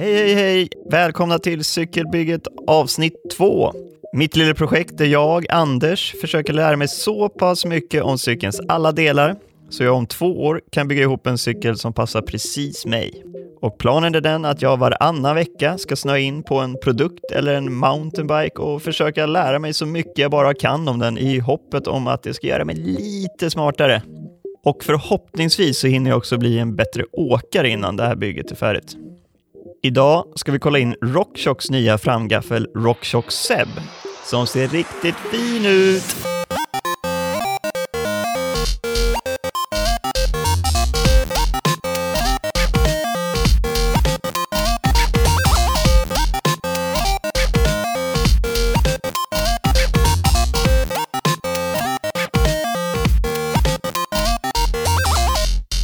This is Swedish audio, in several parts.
Hej, hej, hej! Välkomna till Cykelbygget avsnitt 2. Mitt lilla projekt där jag, Anders, försöker lära mig så pass mycket om cykelns alla delar så jag om två år kan bygga ihop en cykel som passar precis mig. Och planen är den att jag varannan vecka ska snöa in på en produkt eller en mountainbike och försöka lära mig så mycket jag bara kan om den i hoppet om att det ska göra mig lite smartare. Och förhoppningsvis så hinner jag också bli en bättre åkare innan det här bygget är färdigt. Idag ska vi kolla in RockShox nya framgaffel RockShox Seb som ser riktigt fin ut.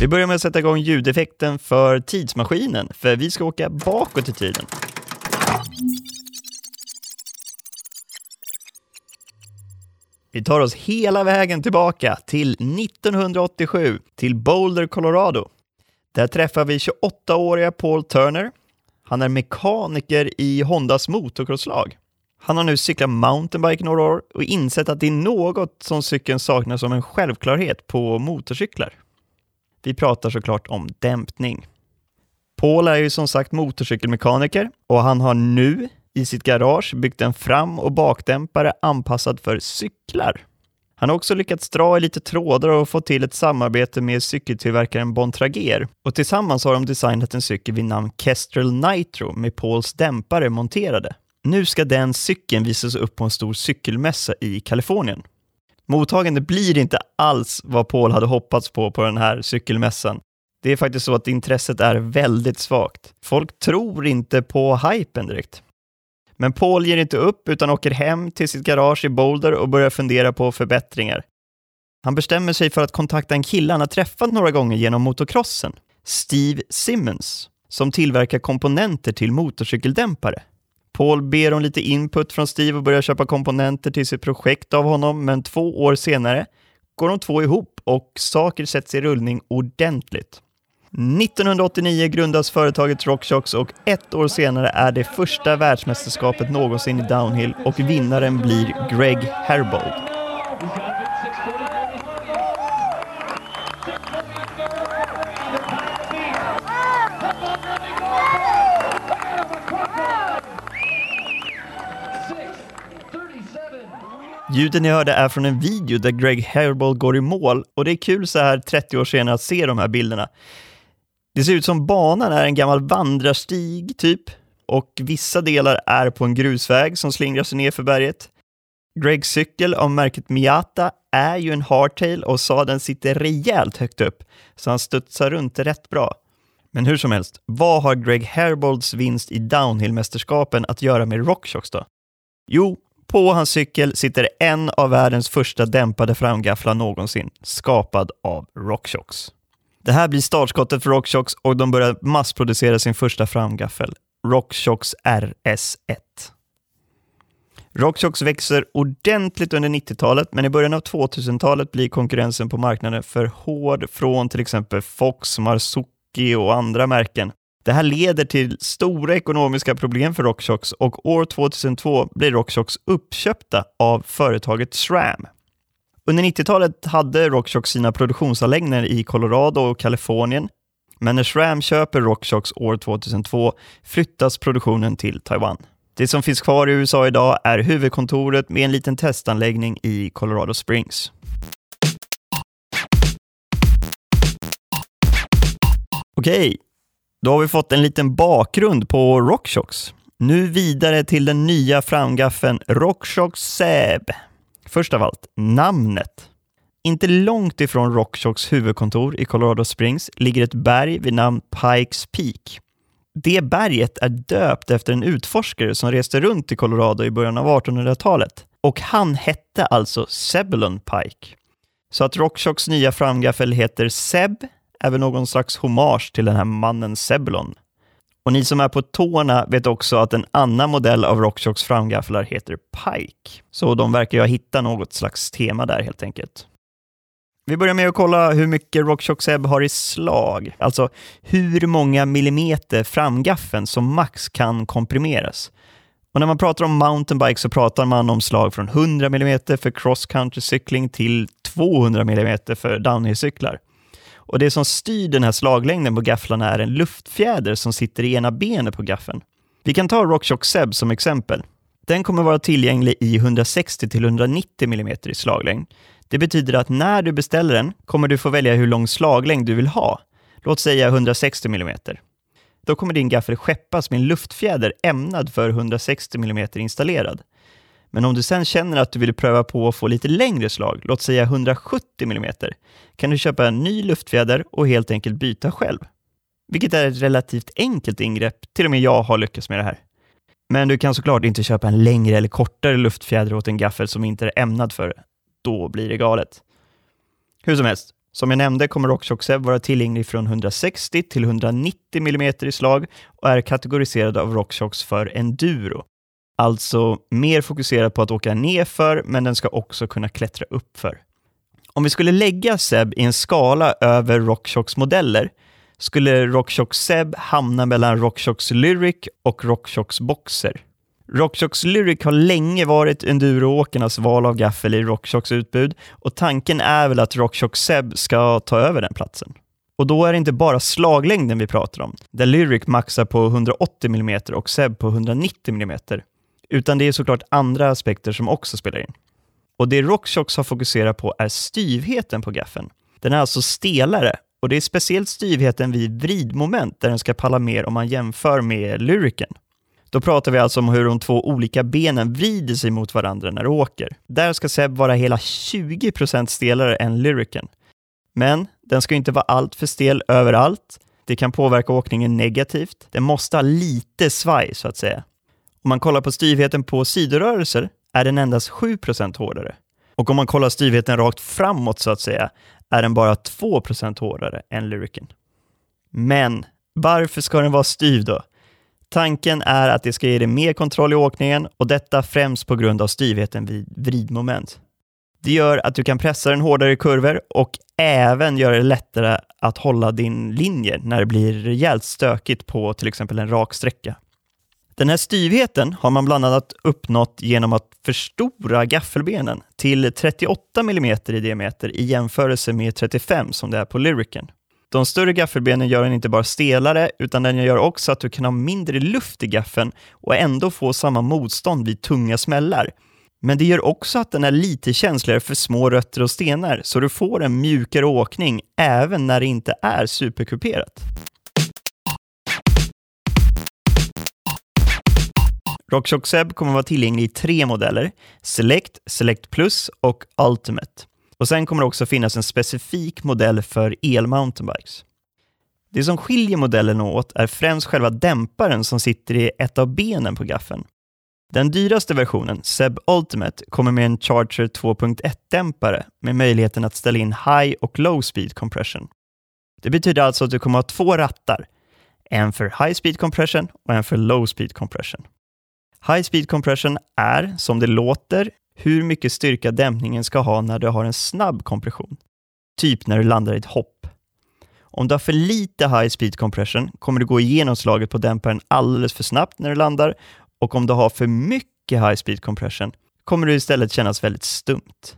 Vi börjar med att sätta igång ljudeffekten för tidsmaskinen, för vi ska åka bakåt i tiden. Vi tar oss hela vägen tillbaka till 1987, till Boulder, Colorado. Där träffar vi 28-åriga Paul Turner. Han är mekaniker i Hondas motocrosslag. Han har nu cyklat mountainbike några år och insett att det är något som cykeln saknar som en självklarhet på motorcyklar. Vi pratar såklart om dämpning. Paul är ju som sagt motorcykelmekaniker och han har nu i sitt garage byggt en fram och bakdämpare anpassad för cyklar. Han har också lyckats dra i lite trådar och få till ett samarbete med cykeltillverkaren Bontrager och tillsammans har de designat en cykel vid namn Kestrel Nitro med Pauls dämpare monterade. Nu ska den cykeln visas upp på en stor cykelmässa i Kalifornien. Mottagandet blir inte alls vad Paul hade hoppats på på den här cykelmässan. Det är faktiskt så att intresset är väldigt svagt. Folk tror inte på hypen direkt. Men Paul ger inte upp utan åker hem till sitt garage i Boulder och börjar fundera på förbättringar. Han bestämmer sig för att kontakta en kille han har träffat några gånger genom motocrossen, Steve Simmons, som tillverkar komponenter till motorcykeldämpare. Paul ber om lite input från Steve och börjar köpa komponenter till sitt projekt av honom, men två år senare går de två ihop och saker sätts i rullning ordentligt. 1989 grundas företaget RockShox och ett år senare är det första världsmästerskapet någonsin i downhill och vinnaren blir Greg Herbold. Ljuden ni hörde är från en video där Greg Hairball går i mål och det är kul så här 30 år senare att se de här bilderna. Det ser ut som banan är en gammal vandrarstig typ och vissa delar är på en grusväg som slingrar sig ner för berget. Gregs cykel av märket Miata är ju en hardtail och sadeln sitter rejält högt upp så han studsar runt rätt bra. Men hur som helst, vad har Greg Herbolds vinst i downhillmästerskapen att göra med RockShox då? Jo, på hans cykel sitter en av världens första dämpade framgafflar någonsin, skapad av RockShox. Det här blir startskottet för RockShox och de börjar massproducera sin första framgaffel, RockShox RS1. RockShox växer ordentligt under 90-talet, men i början av 2000-talet blir konkurrensen på marknaden för hård från till exempel Fox, Marzuki och andra märken. Det här leder till stora ekonomiska problem för RockShox och år 2002 blir RockShox uppköpta av företaget SRAM. Under 90-talet hade RockShox sina produktionsanläggningar i Colorado och Kalifornien, men när SRAM köper RockShox år 2002 flyttas produktionen till Taiwan. Det som finns kvar i USA idag är huvudkontoret med en liten testanläggning i Colorado Springs. Okej, då har vi fått en liten bakgrund på RockShox. Nu vidare till den nya framgaffeln RockShox Seb. Först av allt, namnet. Inte långt ifrån RockShox huvudkontor i Colorado Springs ligger ett berg vid namn Pikes Peak. Det berget är döpt efter en utforskare som reste runt i Colorado i början av 1800-talet. Och han hette alltså Zebulon Pike. Så att RockShox nya framgaffel heter Seb är väl någon slags hommage till den här mannen Zebulon. Och ni som är på tårna vet också att en annan modell av Rockshocks framgafflar heter Pike. Så de verkar ju ha hittat något slags tema där helt enkelt. Vi börjar med att kolla hur mycket RockShox Seb har i slag, alltså hur många millimeter framgaffeln som max kan komprimeras. Och när man pratar om mountainbike så pratar man om slag från 100 mm för cross country cykling till 200 mm för downhill-cyklar. Och det som styr den här slaglängden på gafflarna är en luftfjäder som sitter i ena benet på gaffeln. Vi kan ta RockShox Seb som exempel. Den kommer vara tillgänglig i 160-190 mm i slaglängd. Det betyder att när du beställer den kommer du få välja hur lång slaglängd du vill ha. Låt säga 160 mm. Då kommer din gaffel skeppas med en luftfjäder ämnad för 160 mm installerad. Men om du sen känner att du vill pröva på att få lite längre slag, låt säga 170 mm, kan du köpa en ny luftfjäder och helt enkelt byta själv. Vilket är ett relativt enkelt ingrepp, till och med jag har lyckats med det här. Men du kan såklart inte köpa en längre eller kortare luftfjäder åt en gaffel som inte är ämnad för det. Då blir det galet. Hur som helst, som jag nämnde kommer RockShox vara tillgänglig från 160 till 190 mm i slag och är kategoriserad av RockShox för enduro. Alltså mer fokuserad på att åka nerför, men den ska också kunna klättra uppför. Om vi skulle lägga Seb i en skala över RockShox modeller skulle RockShox Seb hamna mellan RockShox Lyric och RockShox Boxer. RockShox Lyric har länge varit enduroåkarnas val av gaffel i RockShox utbud och tanken är väl att RockShox Seb ska ta över den platsen. Och då är det inte bara slaglängden vi pratar om, där Lyric maxar på 180 mm och Seb på 190 mm, utan det är såklart andra aspekter som också spelar in. Och det RockShox har fokuserat på är styvheten på gaffeln. Den är alltså stelare och det är speciellt styvheten vid vridmoment där den ska palla mer om man jämför med Lyriken. Då pratar vi alltså om hur de två olika benen vrider sig mot varandra när du åker. Där ska Seb vara hela 20% stelare än Lyriken. Men den ska inte vara alltför stel överallt. Det kan påverka åkningen negativt. Den måste ha lite svaj, så att säga. Om man kollar på styvheten på sidorörelser är den endast 7% hårdare. Och om man kollar styvheten rakt framåt, så att säga, är den bara 2% hårdare än Lyricen. Men varför ska den vara styv då? Tanken är att det ska ge dig mer kontroll i åkningen och detta främst på grund av styvheten vid vridmoment. Det gör att du kan pressa den hårdare i kurvor och även göra det lättare att hålla din linje när det blir rejält stökigt på till exempel en rak sträcka. Den här styvheten har man bland annat uppnått genom att förstora gaffelbenen till 38 mm i diameter i jämförelse med 35 som det är på Lyricen. De större gaffelbenen gör den inte bara stelare, utan den gör också att du kan ha mindre luft i gaffeln och ändå få samma motstånd vid tunga smällar. Men det gör också att den är lite känsligare för små rötter och stenar, så du får en mjukare åkning även när det inte är superkuperat. RockShox Seb kommer vara tillgänglig i tre modeller, Select, Select Plus och Ultimate. Och sen kommer det också finnas en specifik modell för el-mountainbikes. Det som skiljer modellen åt är främst själva dämparen som sitter i ett av benen på gaffeln. Den dyraste versionen, Seb Ultimate, kommer med en Charger 2.1-dämpare med möjligheten att ställa in high och low speed compression. Det betyder alltså att du kommer att ha två rattar, en för high speed compression och en för low speed compression. High speed compression är, som det låter, hur mycket styrka dämpningen ska ha när du har en snabb kompression. Typ när du landar i ett hopp. Om du har för lite high speed compression kommer du gå igenom slaget på dämparen alldeles för snabbt när du landar och om du har för mycket high speed compression kommer du istället kännas väldigt stumt.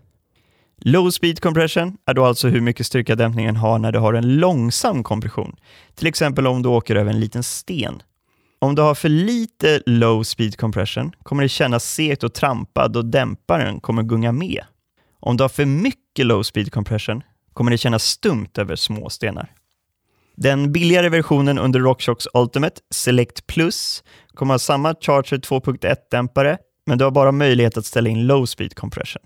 Low speed compression är då alltså hur mycket styrka dämpningen har när du har en långsam kompression, till exempel om du åker över en liten sten om du har för lite low speed compression kommer det kännas segt och trampad och dämparen kommer gunga med. Om du har för mycket low speed compression kommer det kännas stumt över små stenar. Den billigare versionen under RockShox Ultimate, Select Plus, kommer ha samma Charger 2.1-dämpare, men du har bara möjlighet att ställa in low speed compression.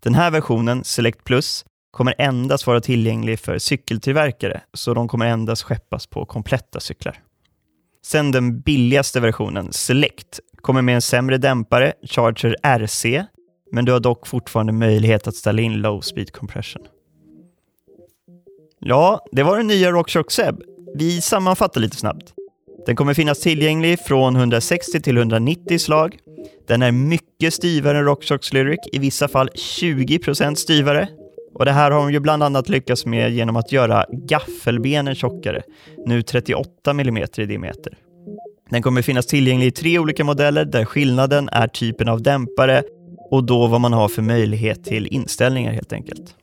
Den här versionen, Select Plus, kommer endast vara tillgänglig för cykeltillverkare, så de kommer endast skeppas på kompletta cyklar. Sen den billigaste versionen, Select, kommer med en sämre dämpare, Charger RC, men du har dock fortfarande möjlighet att ställa in low speed compression. Ja, det var den nya RockShox Seb. Vi sammanfattar lite snabbt. Den kommer finnas tillgänglig från 160 till 190 slag. Den är mycket styvare än RockShox Lyric, i vissa fall 20% styvare. Och det här har de ju bland annat lyckats med genom att göra gaffelbenen tjockare, nu 38 mm i diameter. Den kommer finnas tillgänglig i tre olika modeller där skillnaden är typen av dämpare och då vad man har för möjlighet till inställningar helt enkelt.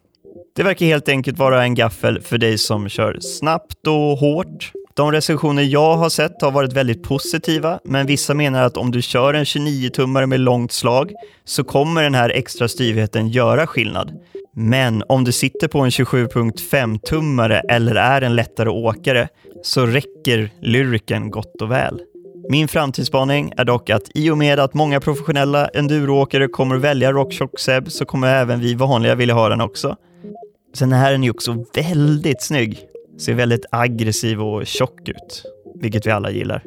Det verkar helt enkelt vara en gaffel för dig som kör snabbt och hårt. De recensioner jag har sett har varit väldigt positiva, men vissa menar att om du kör en 29-tummare med långt slag så kommer den här extra styvheten göra skillnad. Men om du sitter på en 27.5-tummare eller är en lättare åkare så räcker lyriken gott och väl. Min framtidsspaning är dock att i och med att många professionella enduroåkare kommer välja RockShox Seb så kommer även vi vanliga vilja ha den också. Sen är den ju också väldigt snygg. Ser väldigt aggressiv och tjock ut, vilket vi alla gillar.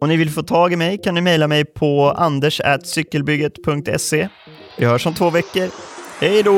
Om ni vill få tag i mig kan ni mejla mig på anders.cykelbygget.se. Vi hörs om två veckor. Hej då!